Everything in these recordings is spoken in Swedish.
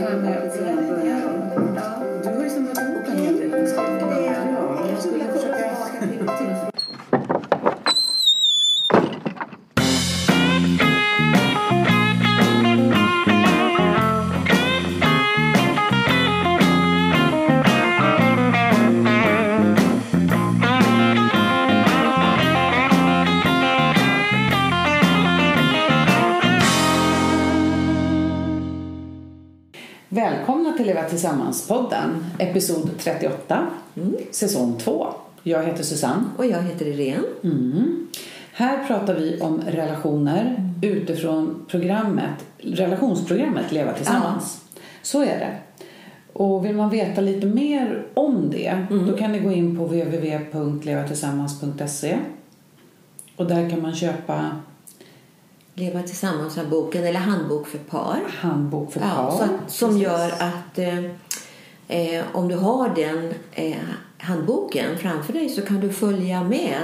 Du har ju samlat ihop en hel del jag skulle försöka... Tillsammans-podden, episod 38, säsong 2. Jag heter Susanne. Och jag heter Irene. Mm. Här pratar vi om relationer utifrån programmet, relationsprogrammet Leva Tillsammans. Så är det. Och vill man veta lite mer om det, då kan ni gå in på www.levatillsammans.se och där kan man köpa Leva tillsammans av boken, eller handbok för par. handbok för Ja, par. så att, som Precis. gör att eh, eh, om du har den eh, handboken framför dig så kan du följa med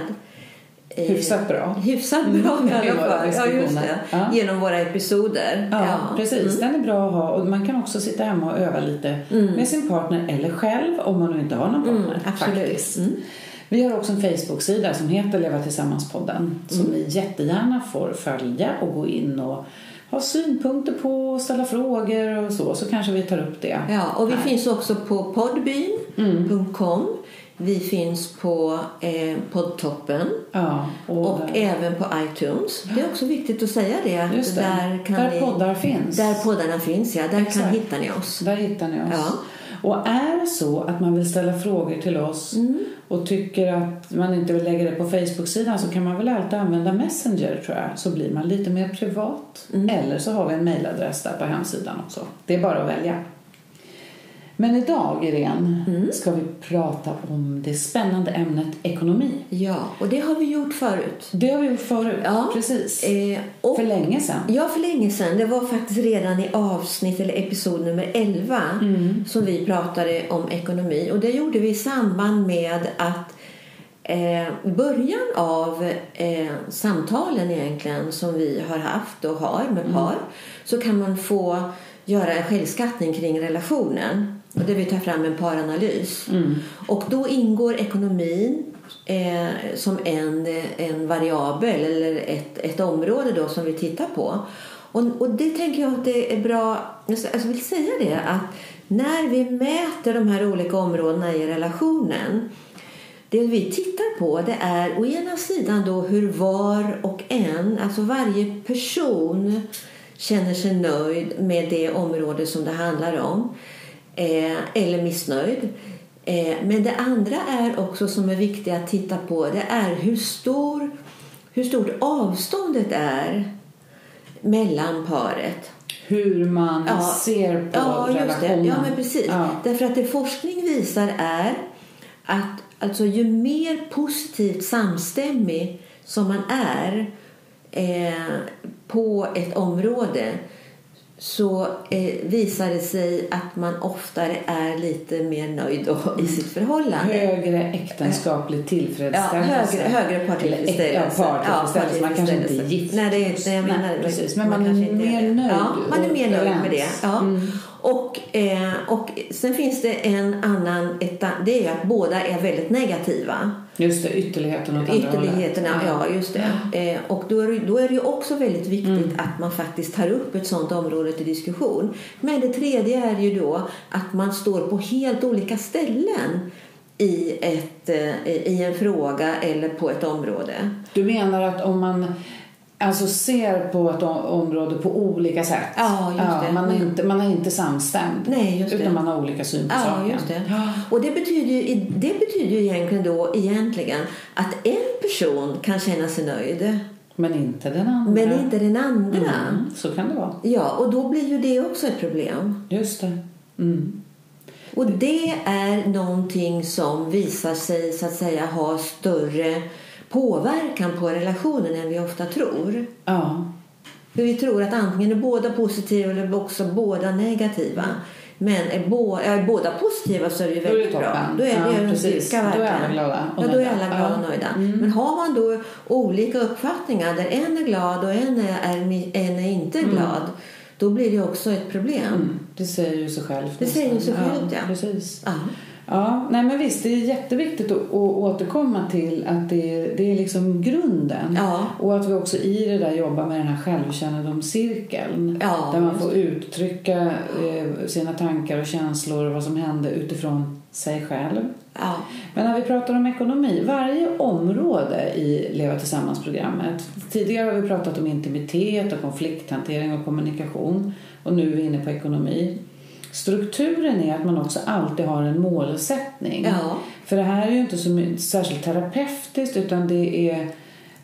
eh, Hyfsat bra. Hyfsat bra Mm, i alla fall. Ja, just det. Ja. Genom våra episoder. Ja, precis. Mm. Den är bra att ha. Och man kan också sitta hemma och öva lite med sin partner eller själv om man nu inte har någon partner. Mm, absolut. Faktiskt. Mm. Vi har också en Facebook-sida som heter Leva Tillsammans-podden som Mm. ni jättegärna får följa och gå in och ha synpunkter på och ställa frågor och så. Så kanske vi tar upp det. Ja, och vi här. finns också på podbean.com. Vi finns på eh, poddtoppen. Ja, och, Och även på iTunes. Det är också viktigt att säga det. Det. Där, kan Där ni, poddar finns. Där poddarna finns, ja. Där kan hittar ni oss. Där hittar ni oss. Ja. Och är det så att man vill ställa frågor till oss Mm. och tycker att man inte vill lägga det på Facebook-sidan så kan man väl alltid använda Messenger tror jag. Så blir man lite mer privat. Mm. Eller så har vi en mejladress där på hemsidan också. Det är bara att välja. Men idag, Irene, Mm. ska vi prata om det spännande ämnet ekonomi. Ja, och det har vi gjort förut. Det har vi gjort förut. Ja. Precis. Eh, och, För länge sedan. ja, för länge sedan. Det var faktiskt redan i avsnitt eller episod nummer 11 Mm. som vi pratade om ekonomi. Och det gjorde vi i samband med att eh, början av eh, samtalen egentligen som vi har haft och har Mm. med par så kan man få göra en självskattning kring relationen. Och där vi tar fram en paranalys. Mm. Och då ingår ekonomin eh, som en, en variabel eller ett, ett område då som vi tittar på. Och, och det tänker jag att det är bra, alltså jag vill säga det att när vi mäter de här olika områdena i relationen det vi tittar på det är å ena sidan då hur var och en, alltså varje person känner sig nöjd med det område som det handlar om eh, eller missnöjd. Eh, men det andra är också som är viktigt att titta på det är hur, stor, hur stort avståndet är mellan paret. Hur man Ja. ser på Ja, just det. relationen. Ja, men precis. Ja. Därför att det forskning visar är att alltså, ju mer positivt samstämmig som man är eh, på ett område så eh, visar det sig att man oftare är lite mer nöjd då i sitt förhållande. Högre äktenskaplig Ja, tillfredsställelse. högre, högre partillfredsställelse. Ja, partillfredsställelse. Man kanske inte är gift. Nej, det är inte, jag menar, Nej, precis. Men man, är kanske inte mer det. nöjd. Ja, man är mer nöjd med det. Ja. Mm. Och, eh, och sen finns det en annan, ett, det är ju att båda är väldigt negativa. Just det, ytterligheten åt andra Ytterligheterna, hållet. ja just det. Eh, och då är, det- då är det ju också väldigt viktigt att man faktiskt tar upp ett sådant område till diskussion. Men det tredje är ju då att man står på helt olika ställen i, ett, eh, i en fråga eller på ett område. Du menar att om man alltså ser på ett område på olika sätt. Ja, just det. Man, är Mm. inte, man är inte samstämd. Nej, utan man har olika syn på Ja, saken. just det. Ja. Och det betyder, ju, det betyder ju egentligen då egentligen att en person kan känna sig nöjd Men inte den andra. men inte den andra. Mm, så kan det vara. Ja, och då blir ju det också ett problem. Just det. Mm. Och det är någonting som visar sig så att säga ha större påverkan på relationen än vi ofta tror. Ja. För vi tror att antingen är båda positiva eller också båda negativa. Men är, bå, är båda positiva så är det ju Då är det väldigt bra. Då är det Ja, en precis. styrka Då är verkligen. alla glada och Ja, då är nöjda. alla glada Ja. och nöjda. Mm. Men har man då olika uppfattningar där en är glad och en är, en är inte Mm. glad då blir det också ett problem. Mm, det säger ju sig självt. Det säger ju sig självt, ja. Precis. Ja. Ja, nej men visst, det är jätteviktigt att, att återkomma till att det det är liksom grunden. Ja. Och att vi också i det där jobbar med den här självkännedomscirkeln. Ja, där man får uttrycka eh, sina tankar och känslor och vad som hände utifrån sig själv. Ja. Men när vi pratar om ekonomi, varje område i Leva tillsammans-programmet. Tidigare har vi pratat om intimitet och konflikthantering och kommunikation. Och nu är vi inne på ekonomi. Strukturen är att man också alltid har en målsättning. Ja. För det här är ju inte så särskilt terapeutiskt utan det är,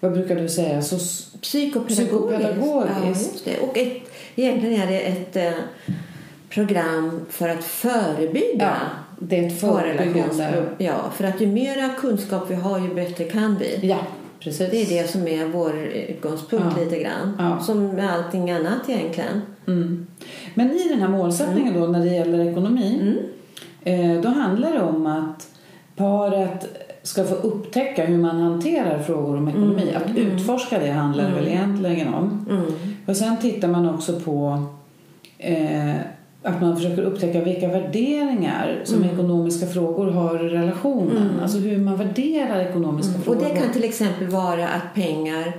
vad brukar du säga, så Psykopedagogiskt. Psykopedagogiskt. Ja. Och ett, egentligen är det ett eh, program för att förebygga Ja, det är ett förebyggande. Ja, för att ju mera kunskap vi har ju bättre kan vi. Ja, precis. Det är det som är vår utgångspunkt Ja. lite grann. Ja. Som med allting annat egentligen. Mm. Men i den här målsättningen då när det gäller ekonomi eh, då handlar det om att paret ska få upptäcka hur man hanterar frågor om ekonomi. Att utforska det handlar det väl egentligen om. Mm. Och sen tittar man också på eh, att man försöker upptäcka vilka värderingar som ekonomiska frågor har i relationen. Alltså hur man värderar ekonomiska Och frågor. det kan till exempel vara att pengar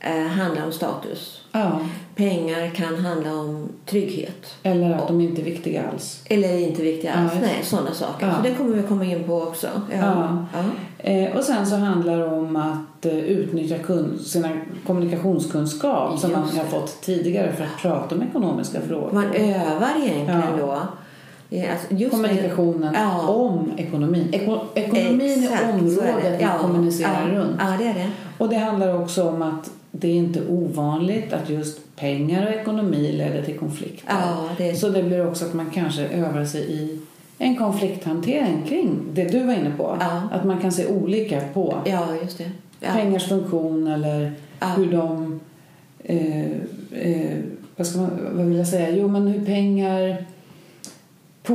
eh, handlar om status. Ja, Pengar kan handla om trygghet. eller att de inte är viktiga alls. Eller inte viktiga alls. Ja, just Nej, sådana saker. Ja. Så det kommer vi komma in på också. Ja. Ja. Ja. Eh, och sen så handlar det om att eh, utnyttja kun- sina kommunikationskunskap som man Just har fått tidigare för att prata om ekonomiska frågor. Man övar egentligen Ja. då. Alltså just Kommunikationen Ja. om ekonomin. Eko- ekonomin Exakt, är området det. vi kommunicerar ja. runt. Ja, det är det. Och det handlar också om att det är inte ovanligt att just pengar och ekonomi leder till konflikter. Ja, det Så det blir också att man kanske övar sig i en konflikthantering kring det du var inne på. Ja. Att man kan se olika på Ja. Ja. pengars funktion eller hur de... Eh, eh, vad, ska man, vad vill jag säga? Jo, men hur pengar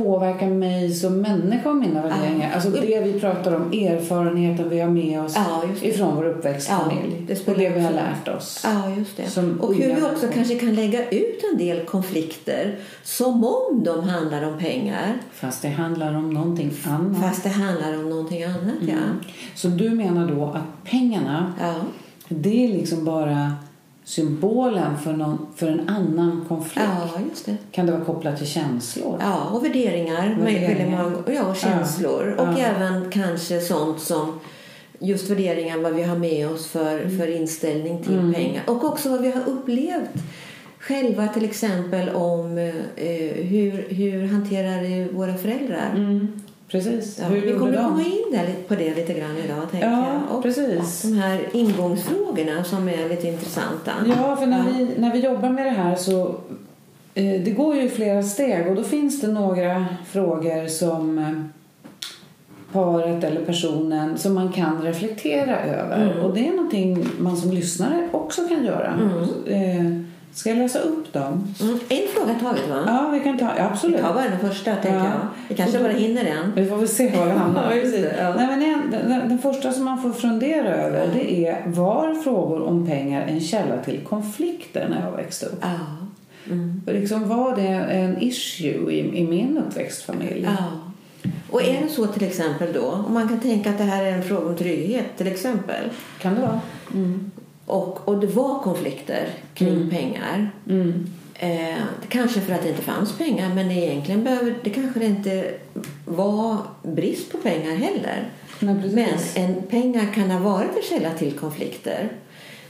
påverkar mig som människa och mina värderingar. Alltså det vi pratar om, erfarenheten vi har med oss Ja, ifrån vår uppväxtfamilj. Ja, det och det vi har lärt oss. Ja, just det. Och hur vi också kanske kan lägga ut en del konflikter som om de handlar om pengar. Fast det handlar om någonting annat. Fast det handlar om någonting annat, ja. Så du menar då att pengarna, Ja, det är liksom bara symbolen för, någon, för en annan konflikt? ja just det. Kan det vara kopplat till känslor? Ja, och värderingar. Värderingar. Ja, och känslor. Ja. Och Ja. även kanske sånt som just värderingar, vad vi har med oss för, Mm. för inställning till pengar. Och också vad vi har upplevt själva till exempel om eh, hur, hur hanterar våra föräldrar. Mm, precis. Ja, vi kommer de? komma in där, på det lite grann idag. Tänker Ja, jag. Och precis. de här ingångsfrågorna som är lite intressanta. Ja, för när, Ja. Vi, när vi jobbar med det här så eh, det går ju flera steg och då finns det några frågor som eh, paret eller personen som man kan reflektera över. Mm. Och det är någonting man som lyssnare också kan göra. Eh, ska jag läsa upp dem? Mm, en fråga taget va? Ja, vi kan ta, ja, Vi absolut. tar bara den första tänker Ja. jag. Vi kanske bara hinner en. Vi får väl se var vi hamnar. Ja. Nej, men en, den, den första som man får fundera över det är var frågor om pengar en källa till konflikter när jag växte upp? Ja. Mm. Liksom var det en issue i, i min uppväxtfamilj? Ja. Och är det så till exempel då, om man kan tänka att det här är en fråga om trygghet till exempel Kan det vara? Och, och det var konflikter kring pengar Mm. eh, kanske för att det inte fanns pengar men egentligen behöver, det kanske det inte var brist på pengar heller. Nej. Men en, pengar kan ha varit en källa till konflikter.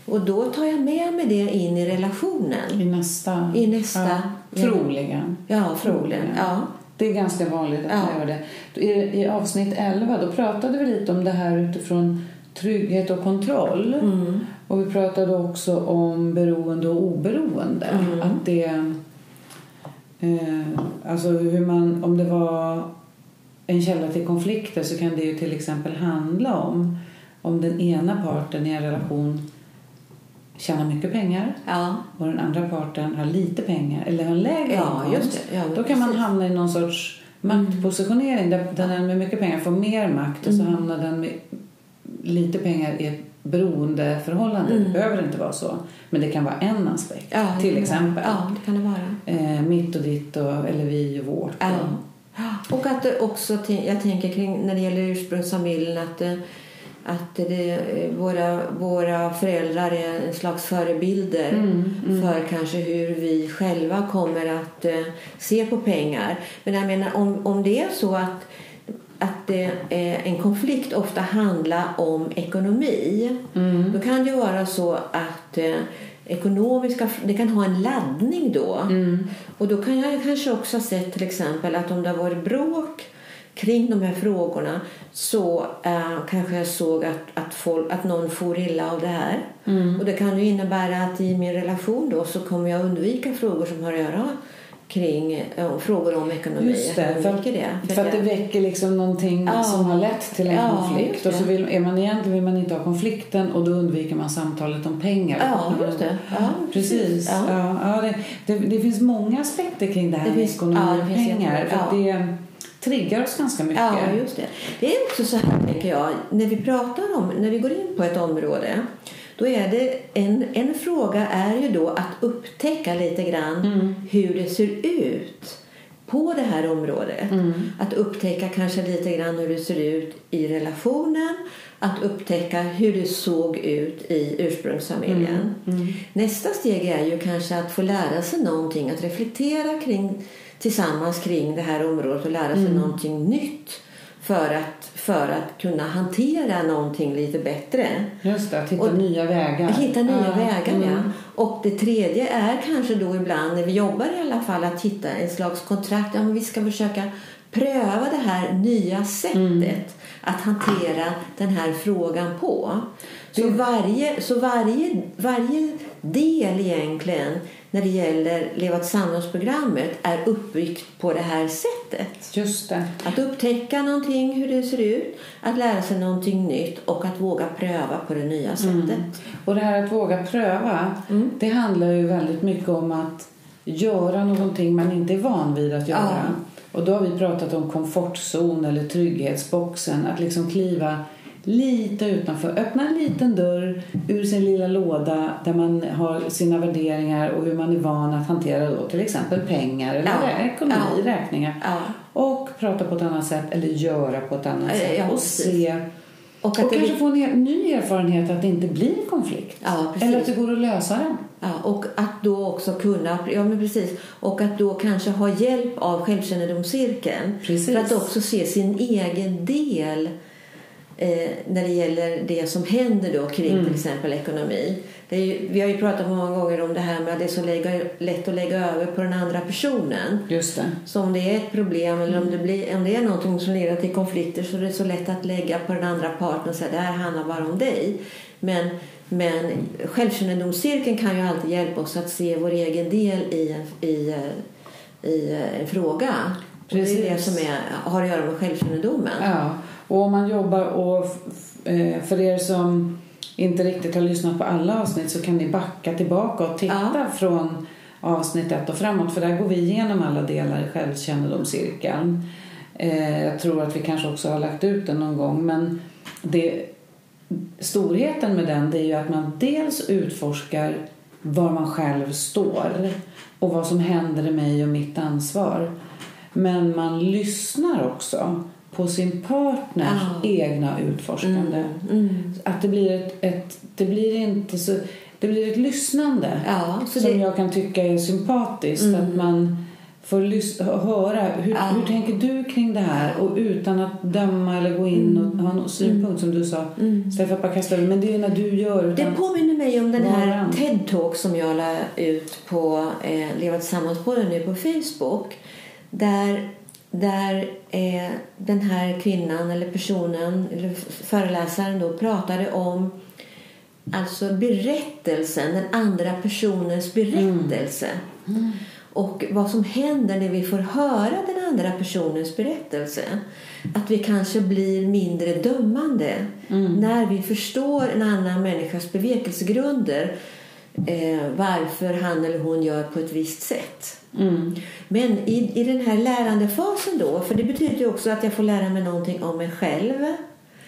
Och då tar jag med mig det in i relationen. I nästa? I nästa. Ja, troligen. Ja, förmodligen. Ja. Det är ganska vanligt att Ja. man gör det. I, I avsnitt 11 då pratade vi lite om det här utifrån trygghet och kontroll. Mm. Och vi pratade också om beroende och oberoende. Mm. Att det... Eh, alltså hur man... Om det var en källa till konflikter så kan det ju till exempel handla om om den ena parten i en relation tjänar mycket pengar Ja. och den andra parten har lite pengar eller har en lägre Ja, inkomst. Ja, Då kan man precis. hamna i någon sorts maktpositionering där där den med mycket pengar får mer makt och så Mm. hamnar den med lite pengar i ett beroendeförhållande. Det behöver inte vara så. Men det kan vara en aspekt. Ja, till exempel. Ja, det kan det vara. Eh, mitt och ditt och, eller vi och vårt. Ja. Och, Och att det också, jag tänker kring när det gäller ursprungsfamiljen att, det- att det, våra, våra föräldrar är en slags förebilder för kanske hur vi själva kommer att eh, se på pengar. Men jag menar om, om det är så att att det, eh, en konflikt ofta handlar om ekonomi. Då kan det vara så att eh, ekonomiska, det kan ha en laddning då. Och då kan jag kanske också ha sett till exempel att om det har varit bråk kring de här frågorna så eh, kanske jag såg att, att, folk, att någon får illa av det här. Och det kan ju innebära att i min relation då så kommer jag undvika frågor som har att göra kring eh, frågor om ekonomi. Just det, för det. För att det väcker liksom någonting Ja. som har lett till en Ja, konflikt. Och så vill, är man egentligen vill man inte ha konflikten och då undviker man samtalet om pengar. Ja, just det. Ja, Precis. Ja. Ja. Det, det, det finns många aspekter kring det här Det med finns- ekonomi och pengar. För att det triggar oss ganska mycket. Ja, just det. Det är också så här, tänker jag, när vi pratar om, när vi går in på ett område, då är det en, en fråga är ju då att upptäcka lite grann hur det ser ut på det här området. Att upptäcka kanske lite grann hur det ser ut i relationen, att upptäcka hur det såg ut i ursprungsfamiljen. Nästa steg är ju kanske att få lära sig någonting, att reflektera kring, tillsammans kring det här området och lära sig någonting nytt för att, för att kunna hantera någonting lite bättre. Just det, att hitta Och- nya vägar. Hitta nya Ja, vägar, mm. ja. Och det tredje är kanske då ibland, när vi jobbar i alla fall, att hitta en slags kontrakt. Ja, men vi ska försöka pröva det här nya sättet Mm. att hantera den här frågan på. Så varje, så varje, varje del egentligen när det gäller Leva tillsammans-programmet är uppbyggt på det här sättet. Just det. Att upptäcka någonting, hur det ser ut, att lära sig någonting nytt och att våga pröva på det nya sättet. Och det här att våga pröva, Mm. det handlar ju väldigt mycket om att göra någonting man inte är van vid att göra. Och då har vi pratat om komfortzon eller trygghetsboxen. Att liksom kliva lite utanför, öppna en liten dörr ur sin lilla låda där man har sina värderingar och hur man är van att hantera då till exempel pengar eller Ja. ekonomi, Ja. räkningar. Ja. Och prata på ett annat sätt eller göra på ett annat sätt ja, och se Och och kanske blir- få en helt ny erfarenhet att det inte blir konflikt. Ja. Eller att det går att lösa den. Ja, och att då också kunna, ja men precis, och att då kanske ha hjälp av självkännedomscirkeln. Precis. För att också se sin egen del eh, när det gäller det som händer då kring Mm. till exempel ekonomi. Ju, vi har ju pratat många gånger om det här med att det är så lägga, lätt att lägga över på den andra personen. Just det. Så om det är ett problem eller om det, blir, om det är någonting som leder till konflikter så är det så lätt att lägga på den andra parten och säga det här handlar bara om dig. Men, men självkännedomscirkeln kan ju alltid hjälpa oss att se vår egen del i, en- i, i eh, en fråga. Och det är det Precis. som är, har att göra med självkännedomen. Ja. Och om man jobbar och eh, för er som inte riktigt har lyssnat på alla avsnitt så kan ni backa tillbaka och titta Ja. från avsnitt ett och framåt för där går vi igenom alla delar i självkännedomscirkeln. Eh, jag tror att vi kanske också har lagt ut den någon gång men det, storheten med den är ju att man dels utforskar var man själv står och vad som händer i mig och mitt ansvar. Men man lyssnar också på sin partners Ja. egna utforskande. Mm. Att det blir ett, ett, det blir inte så, det blir ett lyssnande Ja, som det, jag kan tycka är sympatiskt. Mm. Att man får höra hur, Ja. hur tänker du kring det här och utan att döma eller gå in och ha någon synpunkt som du sa. Mm. Istället för att bara kasta över. Men det är när du gör. Det Utan, påminner mig om den här. TED-talk som jag la ut på eh, Leva tillsammans på nu på Facebook. Där, där eh, den här kvinnan eller personen eller föreläsaren då pratade om alltså berättelsen, den andra personens berättelse. Och vad som händer när vi får höra den andra personens berättelse. Att vi kanske blir mindre dömande när vi förstår en annan människas bevekelsegrunder. Eh, varför han eller hon gör på ett visst sätt. Mm, Men i, i den här lärandefasen då, för det betyder ju också att jag får lära mig någonting om mig själv.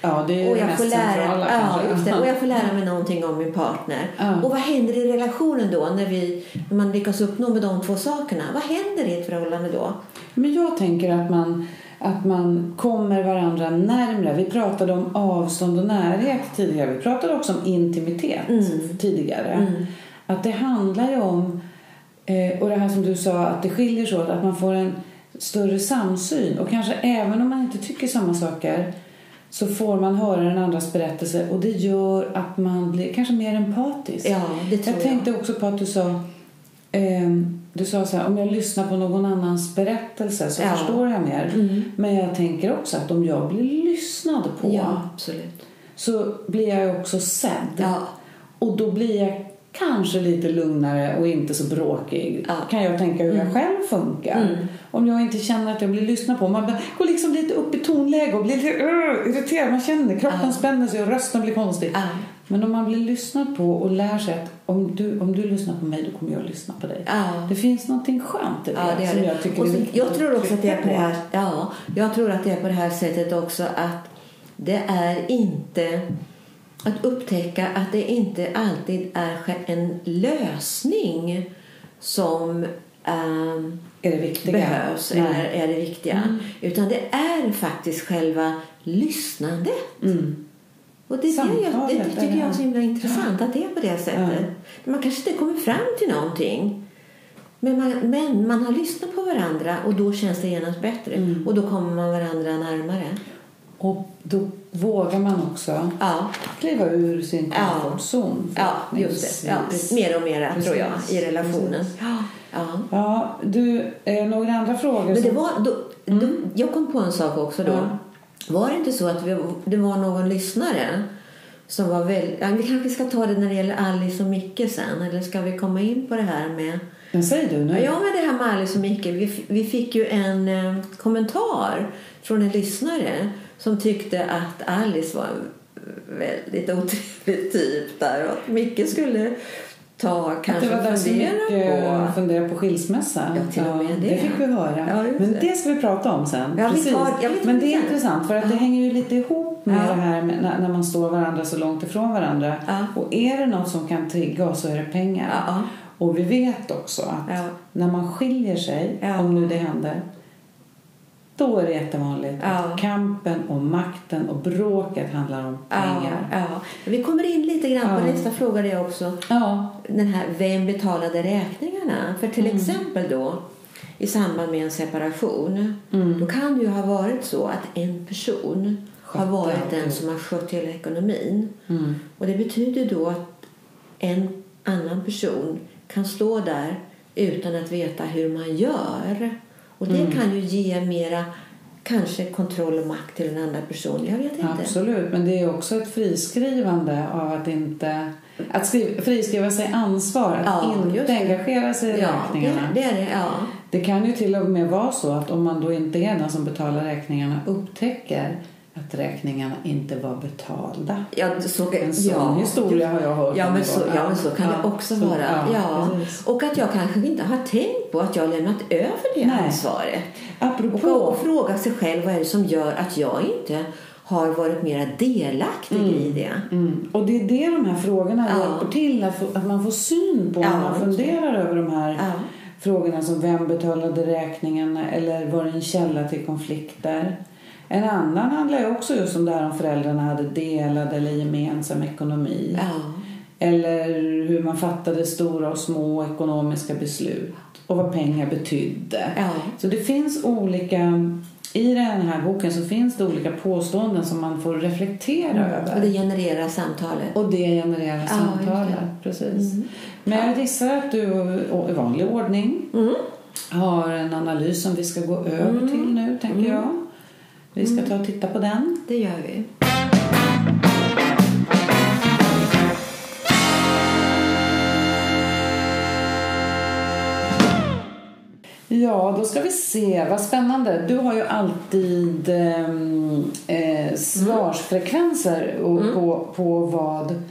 Ja, det är och jag mest får lära, centrala ja, just det, och jag får lära mig någonting om min partner. Ja. Och vad händer i relationen då när, vi, när man lyckas uppnå med de två sakerna? Vad händer i ett förhållande då? Men jag tänker att man, att man kommer varandra närmre. Vi pratade om avstånd och närhet tidigare. Vi pratade också om intimitet tidigare. Att det handlar ju om, eh, och det här som du sa, att det skiljer sig åt, att man får en större samsyn. Och kanske även om man inte tycker samma saker så får man höra den andras berättelse och det gör att man blir kanske mer empatisk. Ja, det tror jag tänkte också på att du sa ehm, du sa så här, om jag lyssnar på någon annans berättelse så Ja. förstår jag mer. Men jag tänker också att om jag blir lyssnad på Ja, så blir jag också sedd. Ja. Och då blir jag kanske lite lugnare och inte så bråkig. Ja. Mm. Kan jag tänka hur jag själv funkar. Om jag inte känner att jag blir lyssnad på. Man går liksom lite upp i tonläge och blir lite uh, irriterad. Man känner kroppen Ja. spänner sig och rösten blir konstig. Ja. Men om man blir lyssnad på och lär sig att om du, om du lyssnar på mig då kommer jag lyssna på dig. Det finns någonting skönt i det, Ja, det är som det. jag tycker och är så, viktigt jag tror också att det är på det här, ja, jag tror att det är på det här sättet också att det är inte att upptäcka att det inte alltid är en lösning som ehm, Är det viktiga? behövs Nej. eller är det viktiga. Utan det är faktiskt själva lyssnandet. Mm. Och det, är det, jag, det, Samtalet, det tycker jag är så himla intressant att det är på det sättet. Man kanske inte kommer fram till någonting. Men man, men man har lyssnat på varandra och då känns det genast bättre. Mm. Och då kommer man varandra närmare. Och då vågar man också Ja, kliva ur sin Ja. komfortzon. ja just det. Ja, mer och mer tror jag i relationen. Ja, ja. Ja, du, eh, några andra frågor? Men det som- var, då, då, jag kom på en sak också då. Ja. Var det inte så att vi, det var någon lyssnare som var väldigt... Ja, vi kanske ska ta det när det gäller Alice och Micke sen. Eller ska vi komma in på det här med... Men säg du nu. Ja, men det här med Alice och Micke. Vi, vi fick ju en eh, kommentar från en lyssnare som tyckte att Alice var en väldigt otrevlig typ där. Och att Micke skulle ta kanske det var fundera på... fundera på skilsmässa. Ja, till och med det. det. fick vi höra. Ja, just Men det. det ska vi prata om sen. Ja, Precis. tar- Men det det är intressant för att det hänger ju lite ihop med det här med när, man står varandra så långt ifrån varandra. Och är det något som kan trigga oss så är det pengar. Och vi vet också att när man skiljer sig, om nu det händer, då är det jättevanligt Ja. att kampen och makten och bråket handlar om pengar. Ja, ja. Vi kommer in lite grann på Ja. nästa fråga det också. Ja. Den här, vem betalade räkningarna? För till Mm. exempel då i samband med en separation Mm. då kan det ju ha varit så att en person har Skötte varit den som har skött hela ekonomin. Mm. Och det betyder då att en annan person kan stå där utan att veta hur man gör. Och det Mm. kan ju ge mera kanske kontroll och makt till en annan person. Jag vet inte. Absolut, men det är också ett friskrivande av att inte... Att skriva, friskriva sig ansvar, att Ja, inte engagera sig i Ja, räkningarna. det, det är det. Ja. Det kan ju till och med vara så att om man då inte är den som betalar räkningarna upptäcker att räkningarna inte var betalda. Ja, så, En sån ja, historia har jag hört. Ja, men så, ja, men så kan det också så- vara. Ja, precis. Och att jag kanske inte har tänkt på att jag har lämnat över det Nej. ansvaret. Apropå... Och, och fråga sig själv vad är det som gör att jag inte har varit mer delaktig i det. Mm. Och det är det de här frågorna Ja. hjälper till, att, få, att man får syn på Ja, när man funderar över de här Ja. frågorna som vem betalade räkningarna eller var det en källa till konflikter. En annan handlar ju också just om det här om föräldrarna hade delad eller gemensam ekonomi. Ja. Eller hur man fattade stora och små ekonomiska beslut och vad pengar betydde. Ja. Så det finns olika, i den här boken så finns det olika påståenden som man får reflektera över. Och det genererar samtalet. Och det genererar Ja, samtalet. det. Precis. Mm. Men jag gissar att du i vanlig ordning Mm. har en analys som vi ska gå över till nu, tänker jag. Vi ska ta och titta på den. Det gör vi. Ja, då ska vi se. Vad spännande. Du har ju alltid ehm, eh, svarsfrekvenser och på, på vad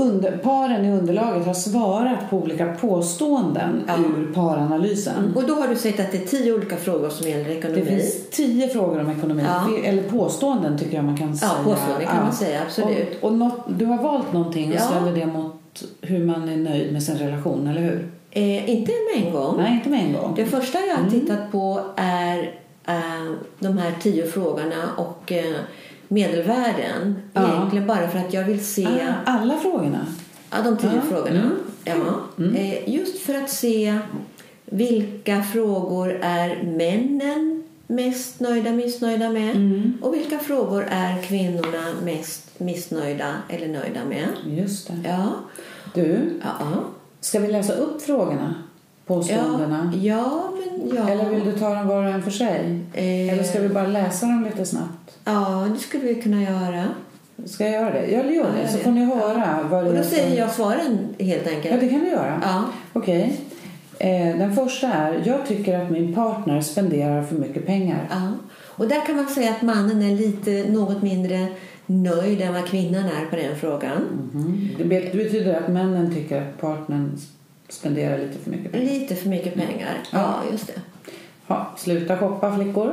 under, paren i underlaget har svarat på olika påståenden Ja. ur paranalysen. Och då har du sagt att det är tio olika frågor som gäller ekonomi. Det finns tio frågor om ekonomi. Ja. Eller påståenden tycker jag man kan säga. påståenden kan man säga, absolut. Och, och något, du har valt någonting och Ja. ställer det mot hur man är nöjd med sin relation, eller hur? Eh, inte med en gång. Nej, inte med en gång. Det första jag Mm. har tittat på är eh, de här tio frågorna och eh, medelvärden. Ja. Egentligen bara för att jag vill se Ah, alla frågorna? ja, de tio Ja. frågorna. Mm. Ja. Eh, just för att se vilka frågor är männen mest nöjda, missnöjda med Mm. och vilka frågor är kvinnorna mest missnöjda eller nöjda med. Just det. Ja, Du, ja, ska vi läsa upp frågorna? ja, Påståendena? ja men ja. Eller vill du ta dem var och en för sig? Eh, Eller ska vi bara läsa dem lite snabbt? Ja, det skulle vi kunna göra. Ska jag göra det? Jag gör Ja, det, så får ni höra vad det Och då som- säger jag svaren helt Ja, enkelt. det kan du göra. Ja. Okej. Eh, den första är, jag tycker att min partner spenderar för mycket pengar. ja. Och där kan man säga att mannen är lite något mindre nöjd än vad kvinnan är på den frågan. Mhm. Det bet- det betyder att männen tycker att partnern spenderar lite för mycket pengar. Lite för mycket pengar. Ja, Ja. just det. Ha, sluta shoppa flickor.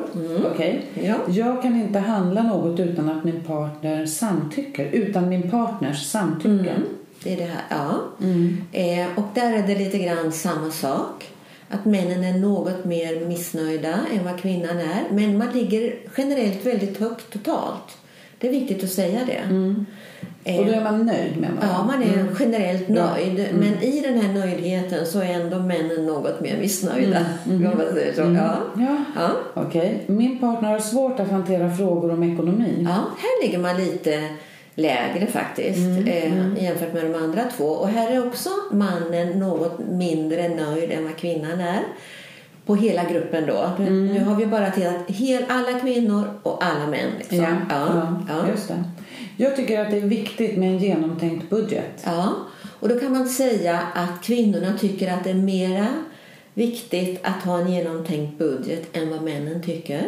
Okej. Ja. Jag kan inte handla något utan att min partner samtycker. Utan min partners samtycke. Det är det här. Ja. Eh, och där är det lite grann samma sak. Att männen är något mer missnöjda än vad kvinnan är. Men man ligger generellt väldigt högt totalt. Det är viktigt att säga det. Eh, Och då är man nöjd med Ja, man är generellt Ja. nöjd. Men i den här nöjdheten så är ändå männen något mer missnöjda. Man säger så. Ja. Ja. Ja. Okej. Min partner har svårt att hantera frågor om ekonomi. ja, här ligger man lite lägre faktiskt eh, jämfört med de andra två. Och här är också mannen något mindre nöjd än vad kvinnan är. På hela gruppen då. Nu har vi bara tittat hel, alla kvinnor och alla män. Liksom. Ja, Ja, ja. just det. Jag tycker att det är viktigt med en genomtänkt budget. Ja, och då kan man säga att kvinnorna tycker att det är mera viktigt att ha en genomtänkt budget än vad männen tycker.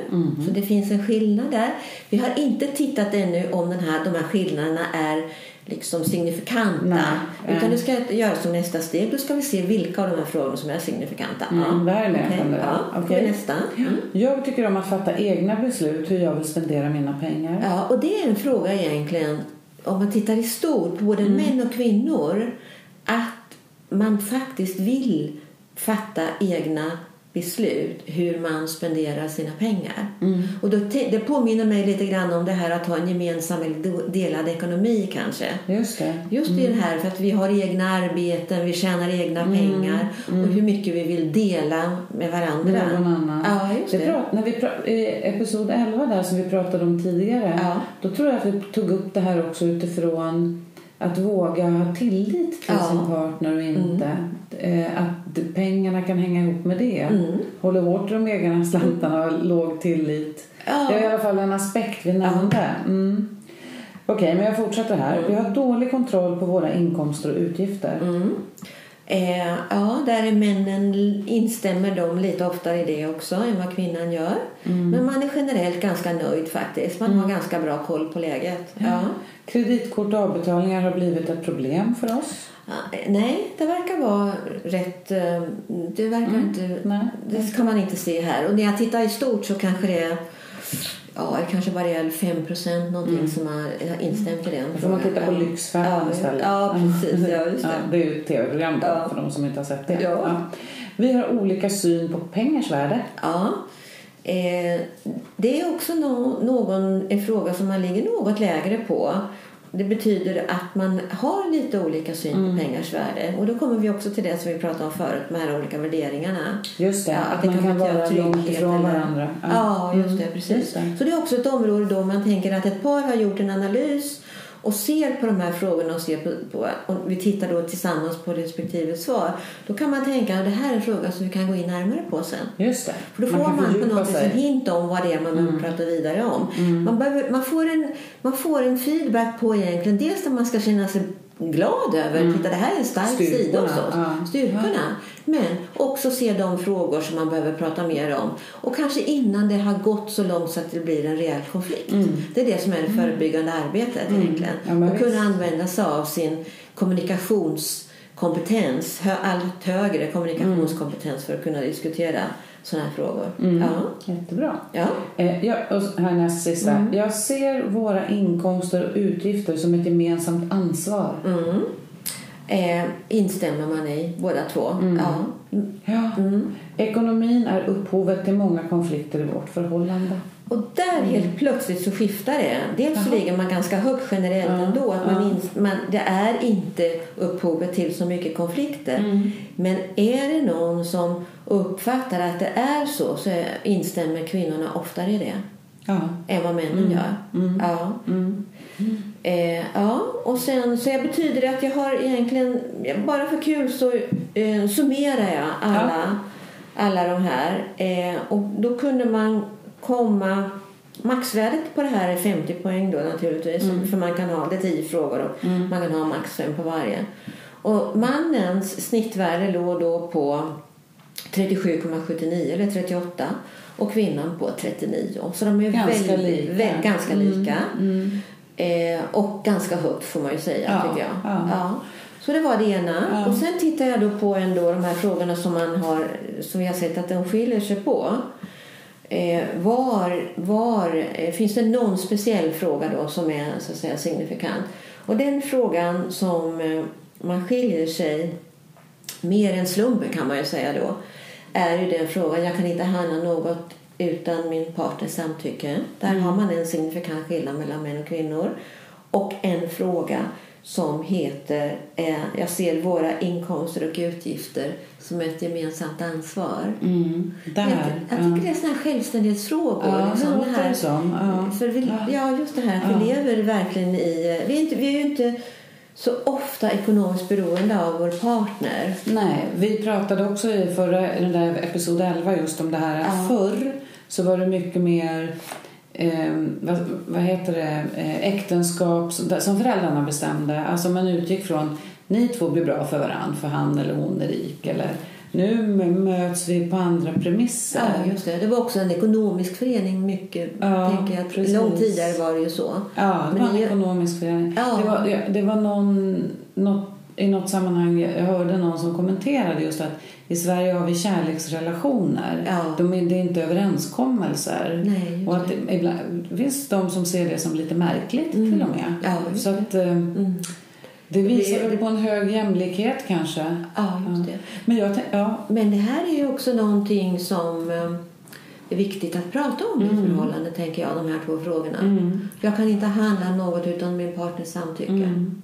Så det finns en skillnad där. Vi har inte tittat ännu om den här, de här skillnaderna är liksom signifikanta. Nej, utan det ska göras som nästa steg. Då ska vi se vilka av de här frågorna som är signifikanta. Mm, där är där. ja, vi nästa. Mm. Jag tycker om att fatta egna beslut hur jag vill spendera mina pengar. Ja, och det är en fråga egentligen, om man tittar i stort på både män och kvinnor, att man faktiskt vill fatta egna beslut hur man spenderar sina pengar. Och då, det påminner mig lite grann om det här att ha en gemensam eller delad ekonomi kanske. Just det. Just i det här för att vi har egna arbeten, vi tjänar egna pengar och hur mycket vi vill dela med varandra. Med någon annan. Ja, just det. Prat, när vi pra, I episod 11 där som vi pratade om tidigare. Ja. Då tror jag att vi tog upp det här också utifrån att våga ha tillit till Ja. Mm. sin partner och inte. Eh, att pengarna kan hänga ihop med det. Mm. Håller hårt i de egna slantarna och låg tillit. Ja. Det är i alla fall en aspekt vi nämnde. Mm. Okej, men jag fortsätter här. Vi har dålig kontroll på våra inkomster och utgifter. Mm. Eh, ja, där är männen instämmer de lite oftare i det också än vad kvinnan gör. Men man är generellt ganska nöjd faktiskt. Man har ganska bra koll på läget. Ja. Kreditkort och avbetalningar har blivit ett problem för oss. Nej, det verkar vara rätt... eh, Det verkar inte... nej. Det kan man inte se här. Och när jag tittar i stort så kanske det är... Ja, det kanske är 5 procent någonting som har instämt i den Då får man titta på Ja. Lyxfällan Ja, istället. Ja, precis. Ja, just Ja, det. det är ju ett tv-program Ja. för de som inte har sett det. Ja. Vi har olika syn på pengars värde. Ja. Eh, det är också nå- någon, en fråga som man ligger något lägre på. Det betyder att man har lite olika syn Mm. på pengars värde. Och då kommer vi också till det som vi pratade om förut, de här olika värderingarna. Just det, Ja, att det man kan vara långt ifrån varandra. Ja, just det. Mm, Precis. just det. Så det är också ett område då man tänker att ett par har gjort en analys och ser på de här frågorna och ser på, på och vi tittar då tillsammans på respektive svar. Då kan man tänka att det här är en fråga som vi kan gå in närmare på sen. Just det. För då får kan man, på något vis en sig. Mm. hint om vad det är man behöver prata vidare om. Man, behöver, man, får en, man får en feedback på egentligen dels att man ska känna sig glad över, titta det här är en stark sida Mm. Styrkorna, hos oss, ja. styrkorna. Men också se de frågor som man behöver prata mer om. Och kanske innan det har gått så långt så att det blir en reell konflikt. Det är det som är det förebyggande arbetet egentligen. Mm. Ja, men och kunna använda sig av sin kommunikationskompetens, allt högre kommunikationskompetens för att kunna diskutera sådana här frågor. Mm. Ja. Jättebra. Ja. Eh, jag, och här näst sista. Mm. Jag ser våra inkomster och utgifter som ett gemensamt ansvar. Mm. Eh, instämmer man i båda två. Mm. Ja. Ja. Mm. Ekonomin är upphovet till många konflikter i vårt förhållande. Och där helt plötsligt så skiftar det. Dels så Jaha. ligger man ganska högt generellt Ja, ändå. Att man ja. man, det är inte upphovet till så mycket konflikter. Mm. Men är det någon som uppfattar att det är så så instämmer kvinnorna oftare i det Ja. än vad männen Mm. gör. Mm. Ja. Mm. Eh, ja, och sen så jag betyder det att jag har egentligen, bara för kul så eh, summerar jag alla, alla de här. Eh, och då kunde man komma, maxvärdet på det här är 50 poäng då naturligtvis. För man kan ha, det är 10 frågor och man kan ha max fem på varje. Och mannens snittvärde låg då på 37,79 eller 38 och kvinnan på 39. Så de är Ganska väldigt, lika. vä- ganska lika. Mm. Eh, och ganska högt får man ju säga Ja, tycker jag. ja. Så det var det ena. Ja. Och sen tittar jag då på ändå de här frågorna som man har som vi har sett att de skiljer sig på. Eh, var var eh, finns det någon speciell fråga då som är så att säga signifikant? Och den frågan som eh, man skiljer sig mer än slumpen kan man ju säga då är ju den frågan jag kan inte handla något utan min partners samtycke. Där har man en signifikant skillnad mellan män och kvinnor. Och en fråga som heter eh, Jag ser våra inkomster och utgifter som ett gemensamt ansvar. Mm. Där. Jag, jag tycker det är sådana här självständighetsfrågor. Ja, liksom, det här, det som. Ja. För vi, Ja. ja, just det här. Ja. Vi lever verkligen i... Vi är, inte, vi är ju inte så ofta ekonomiskt beroende av vår partner. Nej, vi pratade också i förra, den där episod 11 just om det här att Ja. förr så var det mycket mer eh, vad, vad heter det, eh, äktenskap som, som föräldrarna bestämde. Alltså man utgick från ni två blir bra för varandra för han eller hon är rik eller nu möts vi på andra premisser. Ja, just det. Det var också en ekonomisk förening mycket. Ja, tänker jag. precis. Långt tidigare var det ju så. Ja, det Men var en ekonomisk förening. Ja. Det, var, det var någon, något, i något sammanhang, jag hörde någon som kommenterade just att i Sverige har vi kärleksrelationer. Ja. De är, det är inte överenskommelser. Nej, och att det, ibland, det finns de som ser det som lite märkligt till och med. Ja, Så att, eh, Mm. det visar väl på en hög jämlikhet kanske. Ja, just det. Men jag ja, Men det här är ju också någonting som eh, är viktigt att prata om i ett förhållande, tänker jag, de här två frågorna. Mm. Jag kan inte handla något utan min partners samtycke. mm.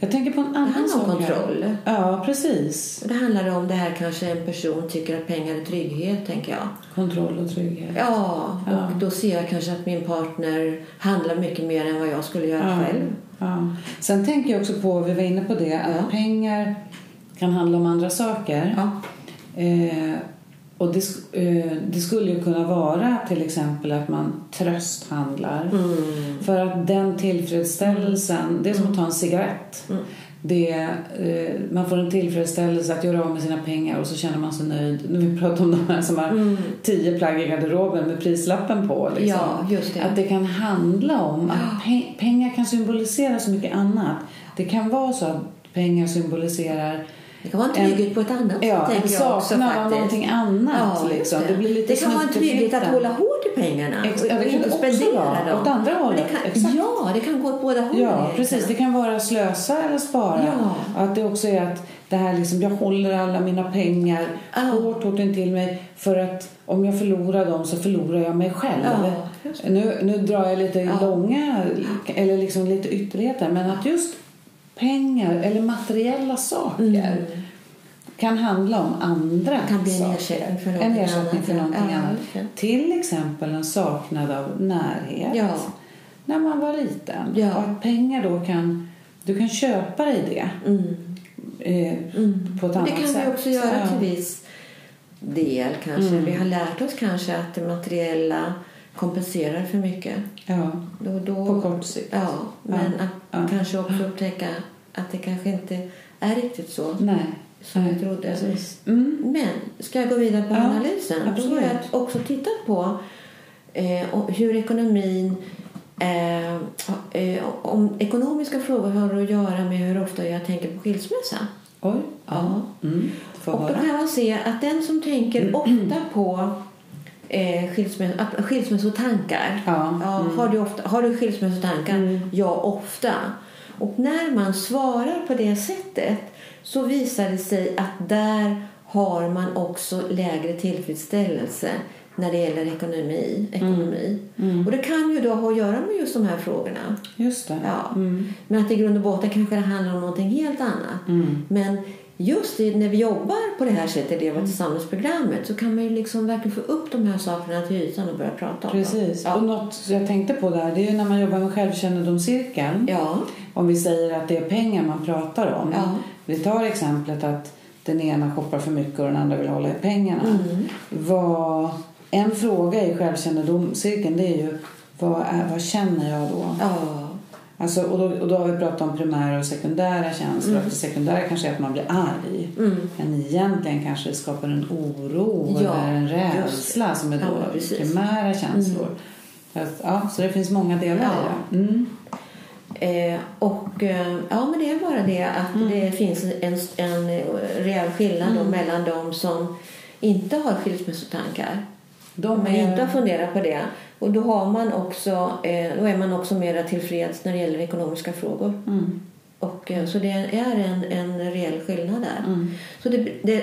jag tänker på en Det annan handlar om här. kontroll. Ja, precis. Det handlar om det här kanske en person tycker att pengar är trygghet, tänker jag. Kontroll och trygghet. Ja, och Ja. då ser jag kanske att min partner handlar mycket mer än vad jag skulle göra Ja, själv. Ja. Sen tänker jag också på, vi var inne på det, att pengar kan handla om andra saker. Eh, och det, eh, det skulle ju kunna vara till exempel att man trösthandlar. Mm. För att den tillfredsställelsen, det är som att ta en cigarett. Mm. Det, eh, man får en tillfredsställelse att göra av med sina pengar och så känner man sig nöjd. Nu vi pratar om de här som har Mm. tio plagg i garderoben med prislappen på. Liksom. Ja, just det. Att det kan handla om att pe- pengar kan symbolisera så mycket annat. Det kan vara så att pengar symboliserar Det kan vara en trygghet på ett annat ja, en jag också saknad av någonting annat. Ja, liksom. det. det. blir lite det kan vara en trygghet att hålla hårt i pengarna Ex- och, ja, det och kan inte spendera dem. åt andra hållet. Det kan, Exakt. ja, det kan gå åt båda hållen. Ja, precis. Det kan vara slösa eller spara. Ja. Att det också är att det här liksom, jag håller alla mina pengar Ja. hårt, hårt intill mig för att om jag förlorar dem så förlorar jag mig själv. Ja, nu, nu drar jag lite Ja. långa, eller liksom lite ytterligheter, men att just pengar eller materiella saker Mm. kan handla om andra kan bli en saker. ersättning för en ersättning annat, för någonting annat. det. Till exempel en saknad av närhet Ja. när man var liten. Ja. Och att pengar då kan, du kan köpa dig det Mm. eh, Mm. på ett annat det kan sätt. vi också göra till viss del kanske. Mm. Vi har lärt oss kanske att det materiella kompenserar för mycket. Ja, Då, då, på kort sikt. Ja, men Ja. att Ja. kanske också upptäcka att det kanske inte är riktigt så Nej. som Nej, trodde. Precis. Mm. Men ska jag gå vidare på analysen? Då har absolut. jag också tittat på eh, hur ekonomin Eh, eh, om ekonomiska frågor har att göra med hur ofta jag tänker på skilsmässa. Oj. Ja. Mm. Och då kan man se att den som tänker ofta på eh, skilsmäss- skilsmässotankar. Ja. Mm. har, du ofta, har du skilsmässotankar? Ja, ofta. Och när man svarar på det sättet så visar det sig att där har man också lägre tillfredsställelse när det gäller ekonomi. ekonomi. Mm. Och det kan ju då ha att göra med just de här frågorna. Just det. Ja. Mm. Men att i grund och botten kanske det handlar om någonting helt annat. Mm. Men just det, när vi jobbar på det här sättet, Leva tillsammans-programmet, så kan man ju liksom verkligen få upp de här sakerna till ytan och börja prata om Precis. dem. Och Ja. något jag tänkte på där, det är ju när man jobbar med självkännedomscirkeln. ja. Om vi säger att det är pengar man pratar om. Ja. Vi tar exemplet att den ena shoppar för mycket och den andra vill hålla i pengarna. Mm. Vad, en fråga i självkännedomscirkeln det är ju vad, är, vad känner jag då? Ja. Alltså, och, då, och då har vi pratat om primära och sekundära känslor. Att det sekundära kanske är att man blir arg. Mm. Men egentligen kanske det skapar en oro Ja, eller en rädsla som är Ja, då precis. primära känslor. Att, ja, så det finns många delar Ja. i det. Mm. Eh, och eh, ja, men det är bara det att Mm. det finns en, en reell skillnad då mellan de som inte har skilsmässotankar. De är- inte har funderat på det. Och då, har man också, eh, då är man också mer tillfreds när det gäller ekonomiska frågor. Mm. Och, eh, så det är en, en reell skillnad där. Mm. Så det, det,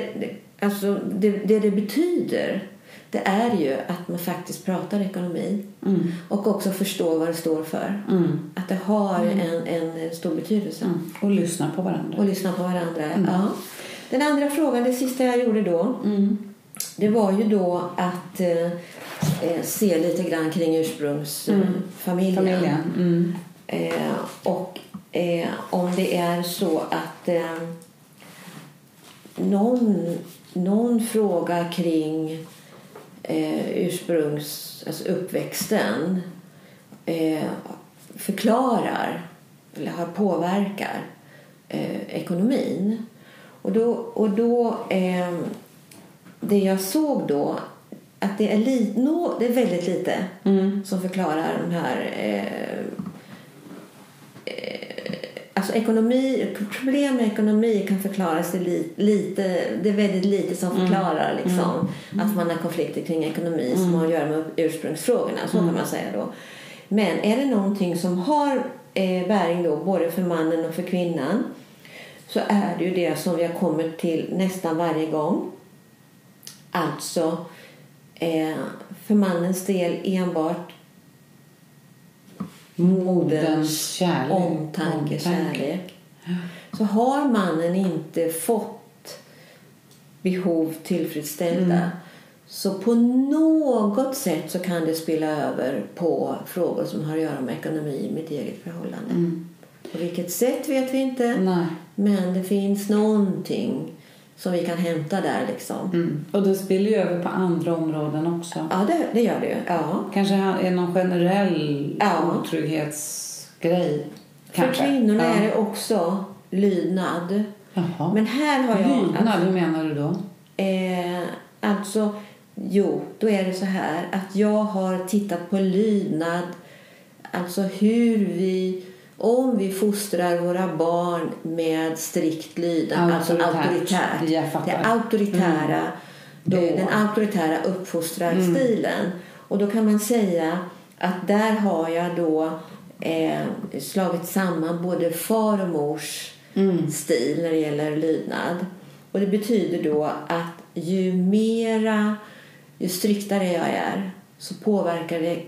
alltså det, det det betyder det är ju att man faktiskt pratar ekonomi Mm. och också förstår vad det står för. Mm. Att det har en, en stor betydelse. Mm. Och lyssna på varandra. Och lyssna på varandra. Ja. Den andra frågan, det sista jag gjorde då, Mm. det var ju då att eh, se lite grann kring ursprungsfamiljen. Familjen. Mm. Eh, och eh, om det är så att eh, någon, någon fråga kring eh, ursprungs, alltså uppväxten eh, förklarar eller har påverkar eh, ekonomin. Och då, och då det jag såg då att det är, li, nå det är väldigt lite Mm. som förklarar de här eh, eh, alltså ekonomi, problem med ekonomi kan förklaras li, lite, det är väldigt lite som förklarar liksom, att man har konflikter kring ekonomi som har att göra med ursprungsfrågorna, så kan man säga då. Men är det någonting som har eh, bäring då både för mannen och för kvinnan så är det ju det som vi har kommit till nästan varje gång. Alltså eh, för mannens del enbart Moderns kärlek. omtanke, kärlek. Så har mannen inte fått behov tillfredsställda Mm. så på något sätt så kan det spilla över på frågor som har att göra med ekonomi i mitt eget förhållande. Mm. På vilket sätt vet vi inte, Nej. men det finns någonting som vi kan hämta där liksom. Mm. Och det spiller ju över på andra områden också. Ja, det, det gör det ju. Ja. Kanske är någon generell Ja. otrygghetsgrej. För Kanske. kvinnorna ja. är det också lydnad. Jaha. Men här har jag... Lydnad, hur menar du då? Eh, alltså, jo, då är det så här att jag har tittat på lydnad. Alltså hur vi, om vi fostrar våra barn med strikt lydnad, alltså Auktoritärt. Det auktoritära, Då. eh, den auktoritära uppfostrarstilen. Och då kan man säga att där har jag då eh, slagit samman både far och mors stil när det gäller lydnad. Och det betyder då att ju mera, ju striktare jag är så påverkar det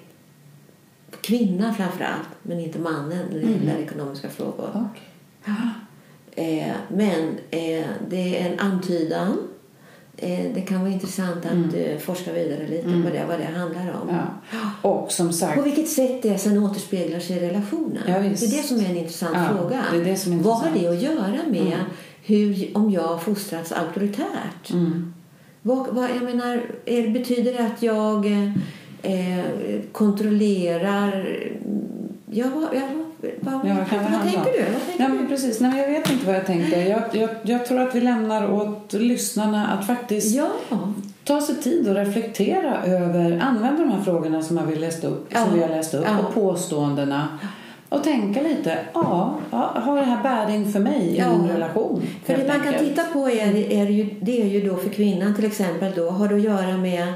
kvinnan framför allt, men inte mannen när det gäller ekonomiska frågor. Okej. Eh, men eh, det är en antydan. Eh, det kan vara intressant att eh, forska vidare lite på det, vad det handlar om. Ja. Och som sagt, På vilket sätt det sen återspeglar sig i relationen. Ja, det är det som är en intressant Ja, fråga. det är det som är Vad har det intressant. att göra med hur, om jag fostrats auktoritärt? Mm. Vad, vad, jag menar, är, betyder det att jag eh, kontrollerar... Ja, vad- ja, vad, Ja, vad, kan vad tänker du? Vad tänker Ja, men precis. Nej, jag vet inte vad jag tänkte. Jag, jag, jag tror att vi lämnar åt lyssnarna att faktiskt Ja, ta sig tid och reflektera över, använda de här frågorna som, jag vill läst upp, Ja. som vi har läst upp Ja. och påståendena och tänka lite, ja, har det här bäring för mig i Ja. min relation? för det man kan enkelt? titta på är, är ju, det är ju då för kvinnan till exempel då har det att göra med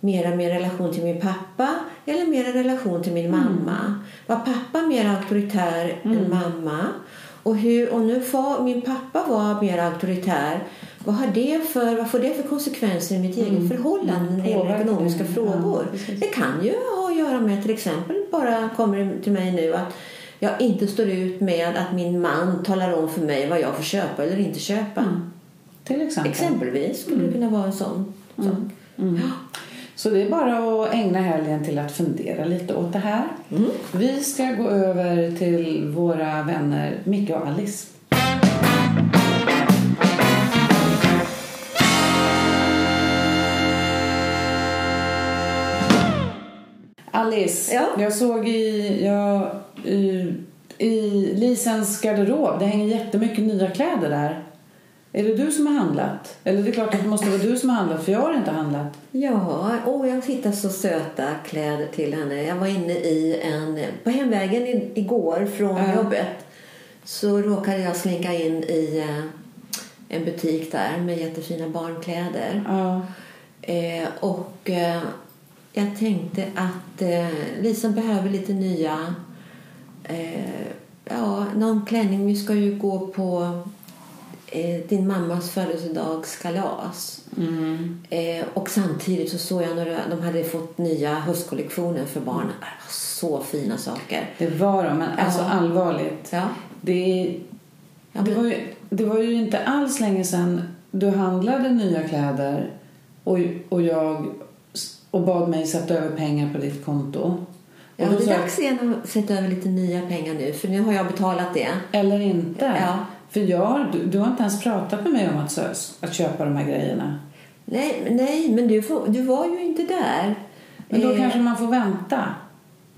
mera med relation till min pappa eller mera relation till min mamma. Var pappa mer auktoritär än mamma? Och, hur, och nu får min pappa vara mer auktoritär. Vad, har det för, vad får det för konsekvenser i mitt eget förhållande när det gäller ekonomiska frågor? Ja, det kan ju ha att göra med till exempel, bara kommer till mig nu att jag inte står ut med att min man talar om för mig vad jag får köpa eller inte köpa. Till exempel. Exempelvis skulle det kunna vara en sån sak. Så det är bara att ägna helgen till att fundera lite åt det här. Vi ska gå över till våra vänner Micke och Alice. Alice, Ja. jag såg i, jag, i, i Lisens garderob, det hänger jättemycket nya kläder där. Är det du som har handlat? Eller det är klart att det måste vara du som har handlat, för jag har inte handlat. Ja, och jag hittade så söta kläder till henne. Jag var inne i en... På hemvägen i, igår från Ja. jobbet så råkade jag slinka in i eh, en butik där med jättefina barnkläder. Ja. Eh, och eh, jag tänkte att eh, Lisa behöver lite nya... Eh, ja, någon klänning. Vi ska ju gå på eh, din mammas födelsedagskalas. Mm. Eh, och samtidigt så såg jag några, de hade fått nya höstkollektioner för barnen. Så fina saker. Det var de, men alltså Ja. allvarligt. Ja. Det, det, men- var ju, det var ju inte alls länge sedan du handlade nya kläder och, och jag och bad mig sätta över pengar på ditt konto. Ja, och det är dags igen att sätta över lite nya pengar nu för nu har jag betalat det. eller inte. Ja. För jag, du, du har inte ens pratat med mig om att, att köpa de här grejerna. Nej, nej men du, får, du var ju inte där. Men då Eh, kanske man får vänta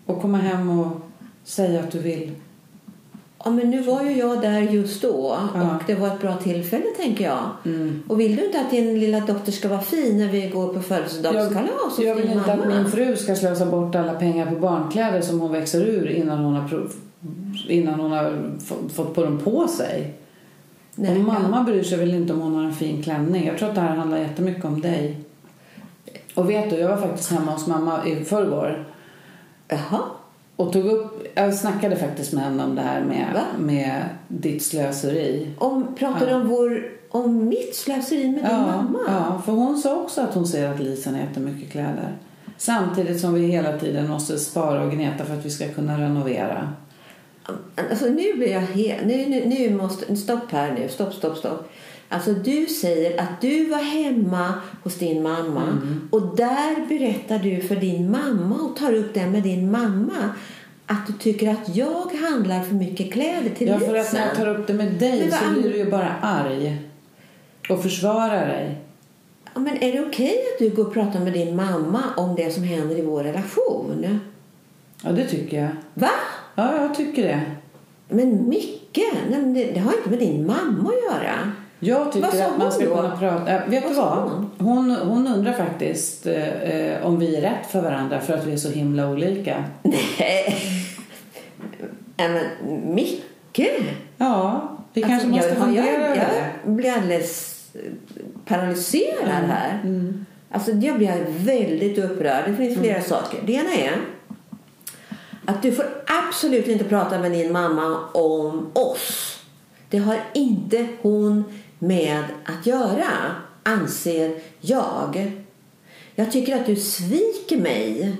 och komma hem och säga att du vill. Ja, men nu var ju jag där just då Ja. och det var ett bra tillfälle tänker jag. Mm. Och vill du inte att din lilla dotter ska vara fin när vi går på födelsedagskalas hos Jag vill inte mamma? att min fru ska slösa bort alla pengar på barnkläder som hon växer ur innan hon har, prov, innan hon har fått, på dem på sig. Nej, och mamma bryr sig väl inte om hon har en fin klänning. Jag tror att det här handlar jättemycket om dig. Och vet du, jag var faktiskt hemma hos mamma i förrgår Jaha. och tog upp, jag snackade faktiskt med henne om det här med, Va? med ditt slöseri. Om, pratar du Ja. om, vår, om mitt slöseri med din Ja, mamma? ja, för hon sa också att hon ser att Lisen har jättemycket kläder. Samtidigt som vi hela tiden måste spara och gneta för att vi ska kunna renovera. Alltså nu blir jag helt... Nu, nu, nu måste... Stopp här nu. Stopp, stopp, stopp. Alltså du säger att du var hemma hos din mamma Mm. och där berättar du för din mamma och tar upp det med din mamma att du tycker att jag handlar för mycket kläder till Ja, för att när jag tar upp det med dig Men så blir du ju bara arg och försvarar dig. Ja, men är det okej att du går och pratar med din mamma om det som händer i vår relation? Ja, det tycker jag. Va? Ja, jag tycker det. Men Micke, nej, men det, det har inte med din mamma att göra. Jag tycker att man hon ska då? kunna prata... Äh, vet Vad du vad? hon? Hon, hon undrar faktiskt eh, eh, om vi är rätt för varandra för att vi är så himla olika. Nej. Men Micke? Ja, vi kanske Alltså, måste jag, jag, det. jag blir alldeles eh, paralyserad här. Mm. Alltså, jag blir väldigt upprörd. Det finns flera saker. Det ena är att du får absolut inte prata med din mamma om oss. Det har inte hon med att göra, anser jag. Jag tycker att du sviker mig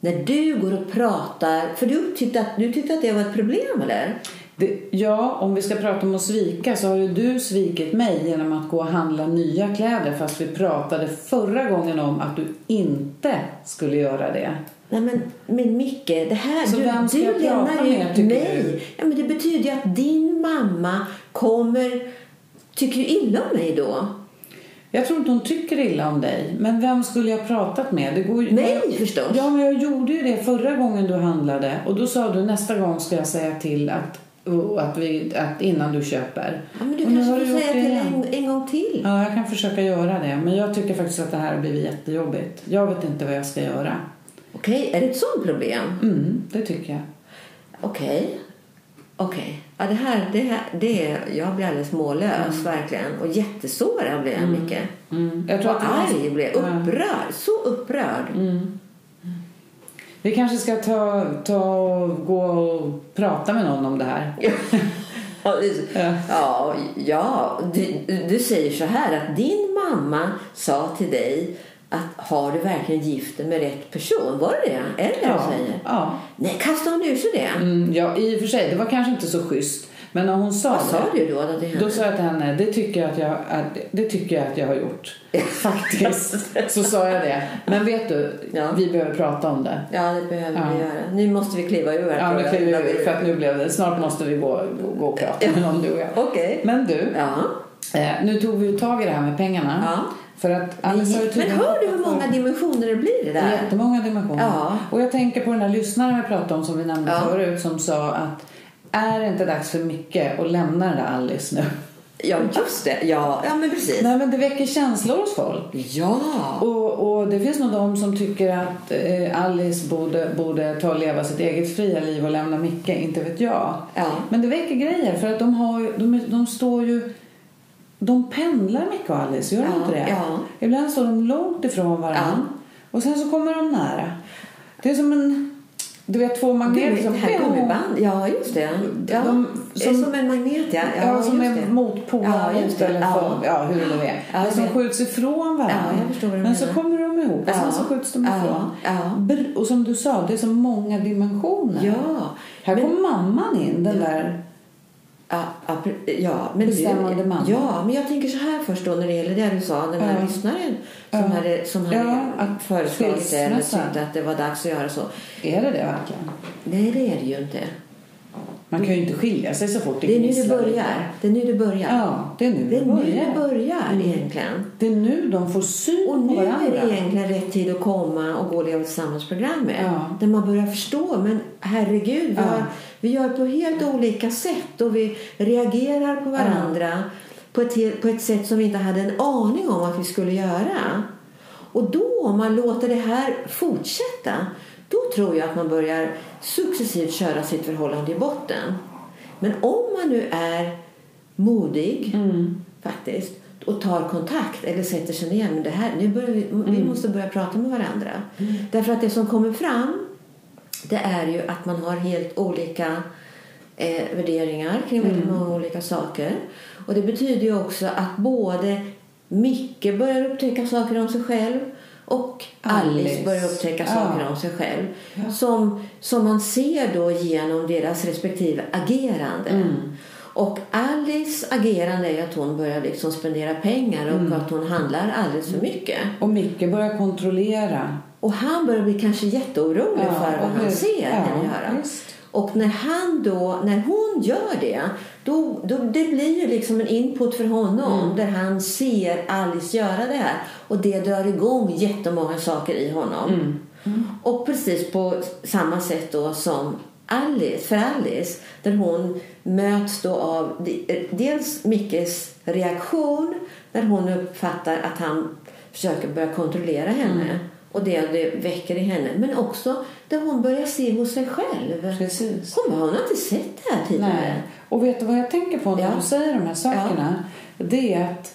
när du går och pratar. För du tyckte att, du tyckte att det var ett problem, eller? Det, ja, om vi ska prata om att svika så har ju du svikit mig genom att gå och handla nya kläder fast vi pratade förra gången om att du inte skulle göra det. Nej men, men Micke, det här, Så du, vem ska du lämnar med, ut mig. du? Ja, men det betyder ju att din mamma kommer... Tycker illa om mig då? Jag tror inte hon tycker illa om dig. Men vem skulle jag pratat med? Det går ju, Mig jag, förstås. Ja, men jag gjorde ju det förra gången du handlade. Och då sa du nästa gång ska jag säga till att, och att, vi, att innan du köper. Ja, men du Och kanske gjort säga till en, en gång till. Ja, jag kan försöka göra det. Men jag tycker faktiskt att det här har blivit jättejobbigt. Jag vet inte vad jag ska göra. Okej, är det ett sånt problem? Mm, det tycker jag. Okej. Okej. Ja, det här, det här, det är, jag blir alldeles mållös verkligen. Och jättesårad blev jag mycket. Mm. Jag tror Och att arg blev. Upprörd. Så upprörd. Vi kanske ska ta, ta och gå och prata med någon om det här. Ja, det- Ja. ja, ja. Du, du säger så här att din mamma sa till dig att har du verkligen gift dig med rätt person? Var det det? Är det Ja. säger? Ja. Nej, kastade hon ur sig det? Mm, ja, i och för sig. Det var kanske inte så schysst. Men när hon sa Vad det. sa du då? till henne? Då sa jag till henne, det tycker jag att jag, det tycker jag, att jag har gjort. Faktiskt. Så sa jag det. Men vet du, Ja. vi behöver prata om det. Ja, det behöver Ja. vi göra. Nu måste vi kliva ur här. Ja, nu kliver vi ur, för att nu blev det, snart måste vi gå, gå, och prata någon du och jag. Okej. Men du, Ja. eh, nu tog vi tag i det här med pengarna. Ja. För att Alice har Men hör du hur många dimensioner det blir det där? Jättemånga dimensioner. Ja. Och jag tänker på den här lyssnaren vi pratade om som vi nämnde Ja. förut som sa att är det inte dags för Micke att lämna den där Alice nu? Ja, just det. Ja, ja men precis. Nej men det väcker känslor hos folk. Ja. Och, och det finns nog de som tycker att eh, Alice borde, borde ta och leva sitt eget fria liv och lämna Micke, inte vet jag. Ja. Men det väcker grejer för att de, har, de, de står ju... De pendlar Micke och Alice, gör de Ja, inte det? ja. Ibland står de långt ifrån varandra och sen så kommer de nära. Det är som en... Du vet två magneter som... gummiband. Ja, just det. Ja. De- som- som en magnet, ja. Ja, som är det. motpolar Ja, just eller Ja. för, ja, hur det nu är. Ja, Men som skjuts ifrån varandra. Ja, Men så kommer de ihop och Ja. sen så skjuts de Ja, ifrån. ja. Och som du sa, det är så många dimensioner. Ja. Här Men- kommer mamman in, den där... Ja, ja, men Bestämmande mamma. Ja, men jag tänker så här först då när det gäller det du sa, den här Ja. lyssnaren som Ja. hade, som hade Ja, att föreslagit det eller tyckte att det var dags att göra så. Är det det verkligen? Nej, det är det ju inte. Man kan ju inte skilja sig så fort det Det är nu det börjar. Det är nu det börjar. Ja, det är nu Det det nu börjar. det börjar Mm. egentligen. Det är nu de får syn Och på nu är det egentligen rätt tid att komma och gå och leva tillsammans-programmet. Ja. Där man börjar förstå, men herregud, vi, Ja. har, vi gör på helt olika sätt och vi reagerar på varandra på, ett, på ett sätt som vi inte hade en aning om att vi skulle göra. Och då, om man låter det här fortsätta, då tror jag att man börjar successivt köra sitt förhållande i botten. Men om man nu är modig, Mm. faktiskt, och tar kontakt eller sätter sig ner. Men det här, nu börjar vi, Mm. vi måste börja prata med varandra. Därför att det som kommer fram det är ju att man har helt olika eh, värderingar kring väldigt Mm. många olika saker. Och det betyder ju också att både Micke börjar upptäcka saker om sig själv och Alice, Alice. börjar upptäcka Ja. saker om sig själv. Som, som man ser då genom deras respektive agerande. Mm. Och Alice agerande är att hon börjar liksom spendera pengar och Mm. att hon handlar alldeles för mycket. Och Micke börjar kontrollera. Och han börjar bli kanske jätteorolig Ja, för vad han ser ja, henne göra. visst. Och när han då, när hon gör det, då, då det blir ju liksom en input för honom Mm. där han ser Alice göra det här. Och det drar igång jättemånga saker i honom. Mm. Och precis på samma sätt då som Alice, för Alice, där hon möts då av de- dels Mickes reaktion när hon uppfattar att han försöker börja kontrollera henne Mm. Och det det väcker i henne. Men också där hon börjar se hos sig själv. Precis. Hon, hon har inte sett det här tidigare. Nej. Och vet du vad jag tänker på när Ja. du säger de här sakerna? Det är att,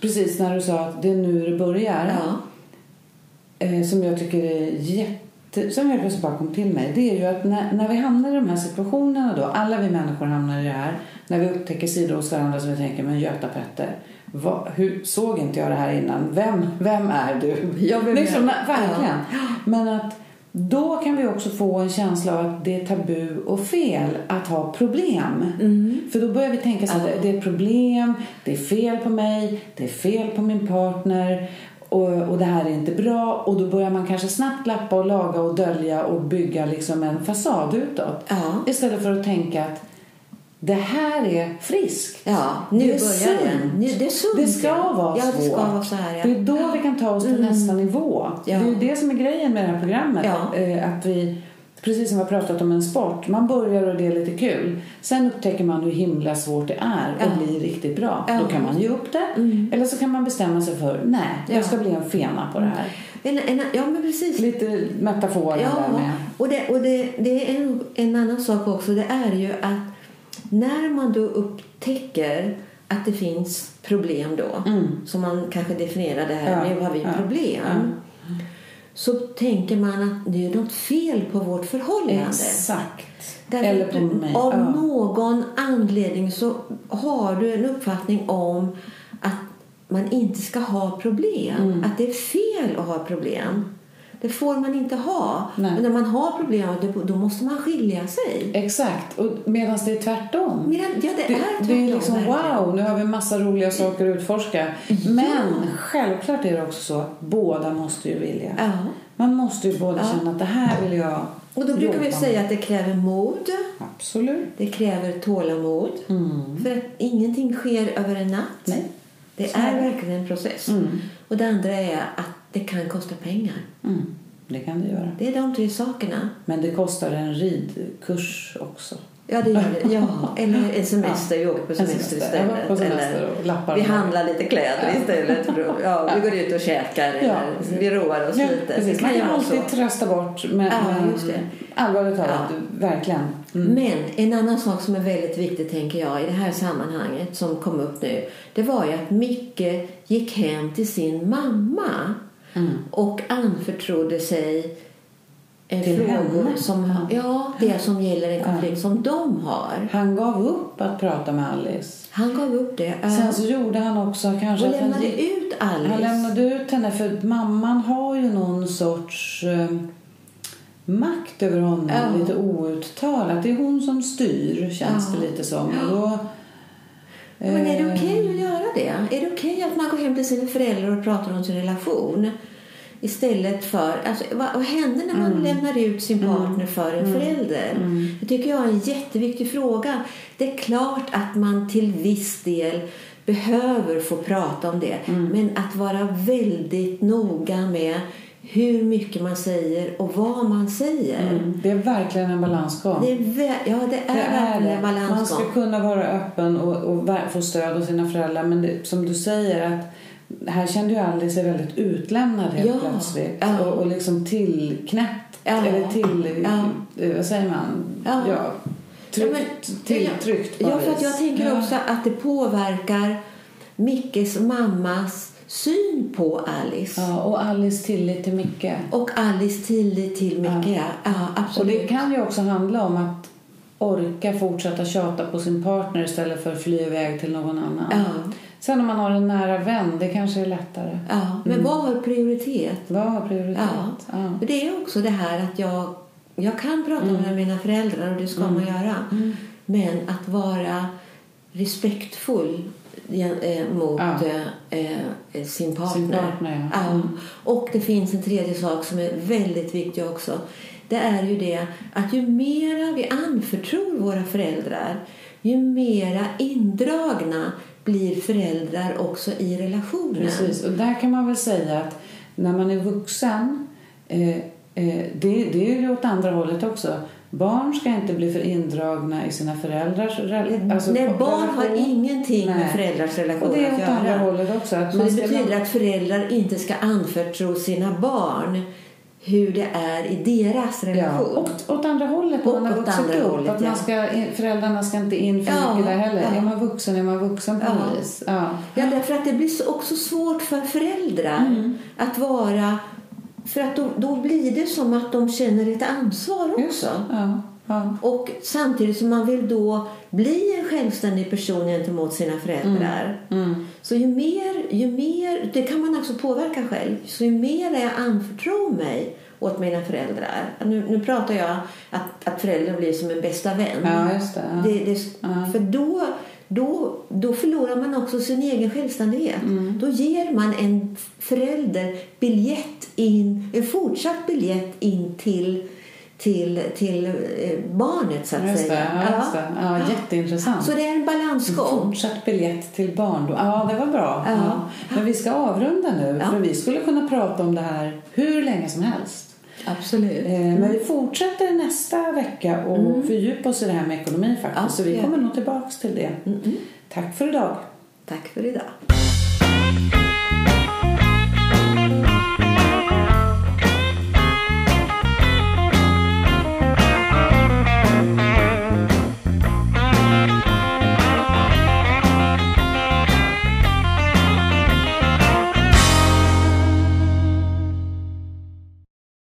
precis när du sa att det är nu det börjar, Ja. eh, som jag tycker är jätte, som helt plötsligt bara kom till mig, det är ju att när, när vi hamnar i de här situationerna då, alla vi människor hamnar i det här, när vi upptäcker sidor hos varandra som vi tänker, men Göta Petter, vad, hur, såg inte jag det här innan? Vem, vem är du? Ja, vem är liksom, jag? verkligen. Men att då kan vi också få en känsla av att det är tabu och fel att ha problem. För då börjar vi tänka så här, det är ett problem, det är fel på mig, det är fel på min partner och, och det här är inte bra. Och då börjar man kanske snabbt lappa och laga och dölja och bygga liksom en fasad utåt. Ja. Istället för att tänka att det här är friskt. Ja, nu det är börjar det. Nu, det är sunt. Det ska vara ja, det ska vara så här. Ja. Det är då vi kan ta oss till nästa nivå. Ja. Det är det som är grejen med det här programmet. Ja. Eh, Att vi, precis som vi har pratat om en sport, man börjar och det är lite kul. Sen upptäcker man hur himla svårt det är Ja. att bli riktigt bra. Ja. Då kan man ge upp det. Eller så kan man bestämma sig för, nej, Ja. jag ska bli en fena på det här. En, en, ja, men precis. Lite metaforer där Ja, med. och, det, och det, det är en, en annan sak också. Det är ju att när man då upptäcker att det finns problem då, som man kanske definierar det här, Mm. Ja, nu har vi ja, problem. Så tänker man att det är något fel på vårt förhållande. Exakt. Därför Eller på mig. Av Ja. någon anledning så har du en uppfattning om att man inte ska ha problem. Mm. Att det är fel att ha problem. Det får man inte ha. Nej. Men när man har problem då- måste man skilja sig. Exakt. Och medan det är tvärtom. Medan, ja, det, Det, är det är tvärtom, liksom verkligen. wow, nu har vi massa roliga saker att utforska. Men självklart är det också så att båda måste ju vilja. Ja. Man måste ju båda känna att det här vill jag Och då brukar vi säga att det kräver mod. Absolut. Det kräver tålamod. För att ingenting sker över en natt. Nej. Det Så är verkligen en process. Mm. Och det andra är att det kan kosta pengar. Mm. Det kan det göra. Det är de tre sakerna. Men det kostar en ridkurs också. Ja, det gör det. Ja. Eller en semester. Vi åker på semester. Ja, istället. på semester Eller vi handlar lite kläder istället. För att, ja, vi går ut och käkar. Eller vi roar oss Ja, lite. precis. Man kan alltid så. trösta bort. Men, Ja, just det. allvarligt talat, verkligen. Mm. Men en annan sak som är väldigt viktig tänker jag i det här sammanhanget som kom upp nu. Det var ju att Micke gick hem till sin mamma Mm. och anförtrodde sig en Till frågor henne? som, ja, det som gäller en konflikt som de har. Han gav upp att prata med Alice. Han gav upp det. Sen så gjorde han också kanske och han lämnade gick- ut Alice. Han lämnade ut henne för mamman har ju någon sorts eh, makt över honom, Ja. lite outtalat. Det är hon som styr, känns Ja. det lite som. Och då, Men är det eh, okej att göra det? Är det okej att man går hem till sina föräldrar och pratar om sin relation? Istället för... Alltså, vad, vad händer när man Mm. lämnar ut sin partner för en förälder? Det tycker jag är en jätteviktig fråga. Det är klart att man till viss del behöver få prata om det. Mm. Men att vara väldigt noga med hur mycket man säger och vad man säger. mm, det är verkligen en balansgång. Det är, ja, det är, Det är det. en Man balansgång. ska kunna vara öppen och, och få stöd av sina föräldrar. Men det, som du säger, att här kände ju Alice sig väldigt utlämnad helt Ja, plötsligt. ja. Och, och liksom tillknäppt. Ja, Eller till... eh, Vad säger man? Ja. Tryckt, Ja, men- tilltryckt Ja, för jag tänker också att det påverkar Mickes mammas syn på Alice. Ja, och Alice tillit till Micke. Och Alice tillit till Micke, ja. ja Och absolut. det kan ju också handla om att orka fortsätta tjata på sin partner istället för att fly iväg till någon annan. Ja. Sen om man har en nära vän, det kanske är lättare. ja. Men vad har prioritet? Vad har prioritet? Ja. Ja. Det är också det här att jag, jag kan prata med mina föräldrar och det ska man göra. Men att vara respektfull mot Ja. eh, eh, sin partner. Sin partner, ja. Mm. Och det finns en tredje sak som är väldigt viktig också. Det är ju det att ju mera vi anförtror våra föräldrar ju mera indragna blir föräldrar också i relationen. Precis, och där kan man väl säga att när man är vuxen, eh, eh, det, det är ju åt andra hållet också. Barn ska inte bli för indragna i sina föräldrars rel- alltså, Nej, barn har relation. ingenting med Nej. föräldrars relation Och det är att åt andra göra. hållet också. Att Så man det betyder att föräldrar inte ska anförtro sina barn hur det är i deras Ja, relation. och åt andra hållet Och man har vuxit upp. hållet, att man ja. ska, föräldrarna ska inte in för Ja, mycket där heller. ja. Är man vuxen är man vuxen på Ja. vis. Ja. Ja, därför att det blir så- också svårt för föräldrar Mm. att vara... För att då, då blir det som att de känner ett ansvar också. Ja, ja. Och samtidigt som man vill då bli en självständig person gentemot sina föräldrar. Mm. Så ju mer, ju mer, det kan man också påverka själv. Så ju mer jag anförtror mig åt mina föräldrar. Nu, nu pratar jag att, att föräldrar blir som en bästa vän. Ja, just det. Det, det. För då, då, då förlorar man också sin egen självständighet. Mm. Då ger man en förälder biljett in, en fortsatt biljett in till till, till eh, barnet så att Just det, säga. ja, just det. Ja, jätteintressant. Så det är en balansgång. Fortsatt biljett till barndom. Ja, det var bra. Ja. Ja. Men vi ska avrunda nu, för vi skulle kunna prata om det här hur länge som helst. Absolut. Eh, Men vi fortsätter nästa vecka och fördjupa oss i det här med ekonomi faktiskt. Ja, så vi kommer nog tillbaks till det. Tack för idag. Tack för idag.